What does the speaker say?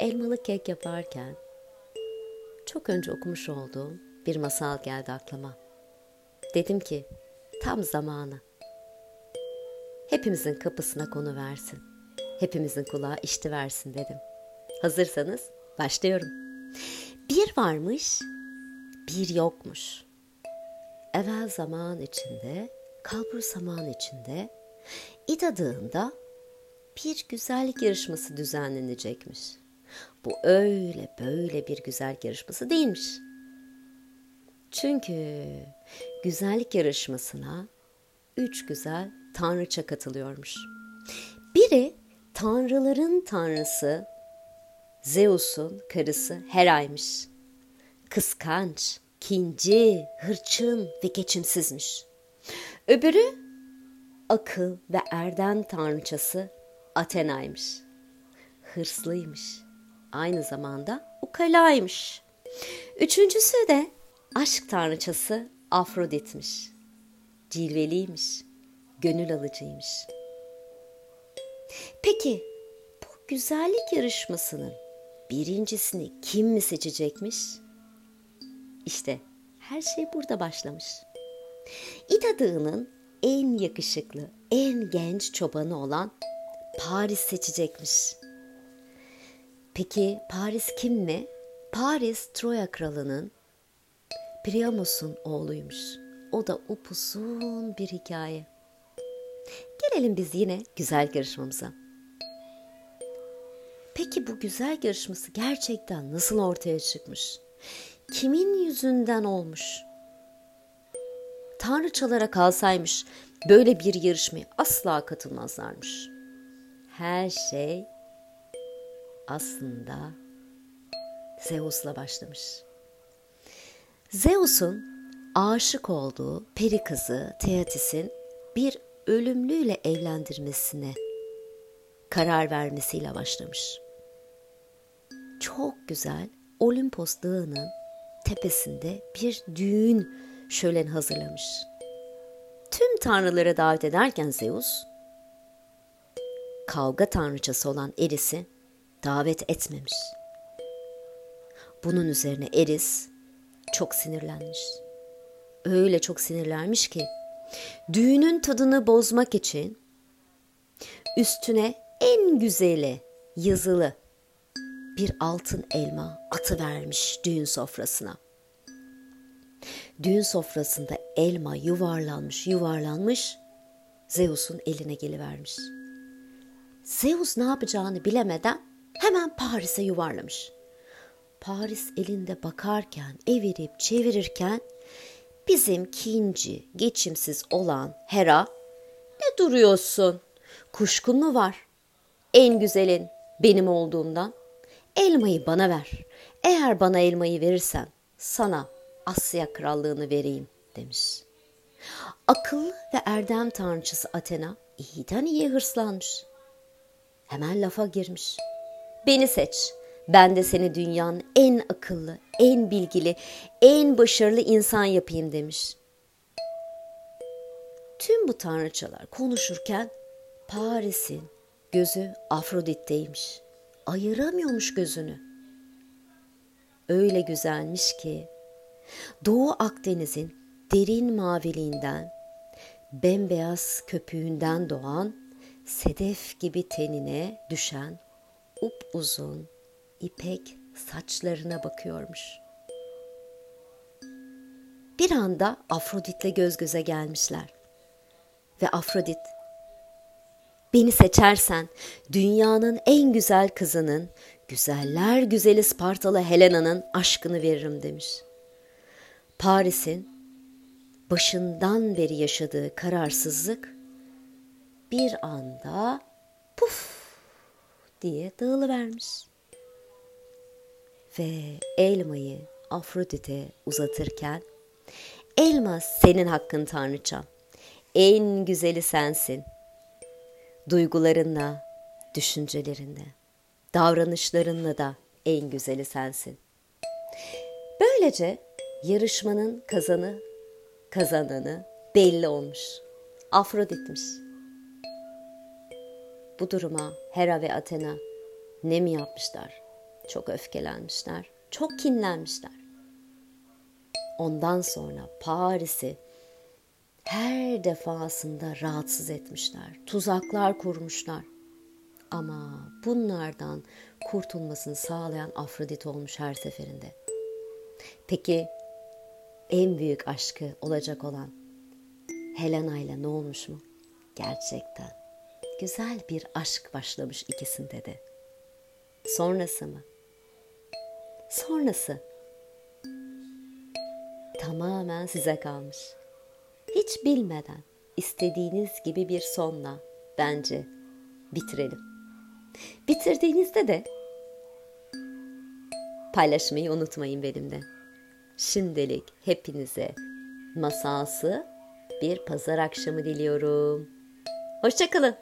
elmalı kek yaparken çok önce okumuş olduğum bir masal geldi aklıma. Dedim ki tam zamanı. Hepimizin kapısına konu versin. Hepimizin kulağı işti versin dedim. Hazırsanız başlıyorum. Bir varmış, bir yokmuş. Evvel zaman içinde, kalbur zaman içinde, İd adığında bir güzellik yarışması düzenlenecekmiş. Bu öyle böyle bir güzellik yarışması değilmiş. Çünkü güzellik yarışmasına üç güzel tanrıça katılıyormuş. Biri tanrıların tanrısı Zeus'un karısı Hera'ymış. Kıskanç, kinci, hırçın ve geçimsizmiş. Öbürü akıl ve erdem tanrıçası Athena'ymış. Hırslıymış. Aynı zamanda ukalaymış. Üçüncüsü de aşk tanrıçası Afrodit'miş. Cilveliymiş. Gönül alıcıymış. Peki bu güzellik yarışmasının birincisini kim mi seçecekmiş? İşte her şey burada başlamış. İda Dağı'nın en yakışıklı, en genç çobanı olan Paris seçecekmiş. Peki Paris kim mi? Paris Troya kralının Priamos'un oğluymuş. O da upuzun bir hikaye. Gelelim biz yine güzel yarışmamıza. Peki bu güzel yarışması gerçekten nasıl ortaya çıkmış? Kimin yüzünden olmuş? Tanrıçalara kalsaymış böyle bir yarışmaya asla katılmazlarmış. Her şey aslında Zeus'la başlamış. Zeus'un aşık olduğu peri kızı Theatis'in bir ölümlüyle evlendirmesine karar vermesiyle başlamış. Çok güzel Olimpos Dağı'nın tepesinde bir düğün şölen hazırlamış. Tüm tanrılara davet ederken Zeus, kavga tanrıçası olan Eris'i davet etmemiş. Bunun üzerine Eris çok sinirlenmiş. Öyle çok sinirlenmiş ki düğünün tadını bozmak için üstüne en güzeli yazılı bir altın elma atı vermiş düğün sofrasına. Düğün sofrasında elma yuvarlanmış yuvarlanmış Zeus'un eline gelivermiş. Zeus ne yapacağını bilemeden hemen Paris'e yuvarlamış. Paris elinde bakarken, evirip çevirirken bizim kinci, geçimsiz olan Hera ne duruyorsun? Kuşkun mu var? En güzelin benim olduğumdan elmayı bana ver. Eğer bana elmayı verirsen sana Asya krallığını vereyim demiş. Akıl ve erdem tanrıçısı Athena iyiden iyi hırslanmış. Hemen lafa girmiş. Beni seç. Ben de seni dünyanın en akıllı, en bilgili, en başarılı insan yapayım demiş. Tüm bu tanrıçalar konuşurken Paris'in gözü Afrodit'teymiş. Ayıramıyormuş gözünü. Öyle güzelmiş ki Doğu Akdeniz'in derin maviliğinden, bembeyaz köpüğünden doğan, sedef gibi tenine düşen up uzun ipek saçlarına bakıyormuş. Bir anda Afrodit'le göz göze gelmişler. Ve Afrodit, beni seçersen dünyanın en güzel kızının, güzeller güzeli Spartalı Helena'nın aşkını veririm demiş. Paris'in başından beri yaşadığı kararsızlık bir anda diye dağılıvermiş. Ve elmayı Afrodit'e uzatırken elma senin hakkın tanrıçam. En güzeli sensin. Duygularınla, düşüncelerinle, davranışlarınla da en güzeli sensin. Böylece yarışmanın kazanı, kazananı belli olmuş. Afrodit'miş. Bu duruma Hera ve Athena ne mi yapmışlar? Çok öfkelenmişler, çok kinlenmişler. Ondan sonra Paris'i her defasında rahatsız etmişler, tuzaklar kurmuşlar. Ama bunlardan kurtulmasını sağlayan Afrodit olmuş her seferinde. Peki en büyük aşkı olacak olan Helena ile ne olmuş mu? Gerçekten güzel bir aşk başlamış ikisinde de. Sonrası mı? Sonrası tamamen size kalmış. Hiç bilmeden istediğiniz gibi bir sonla bence bitirelim. Bitirdiğinizde de paylaşmayı unutmayın benimle. Şimdilik hepinize masalsı bir pazar akşamı diliyorum. Hoşçakalın.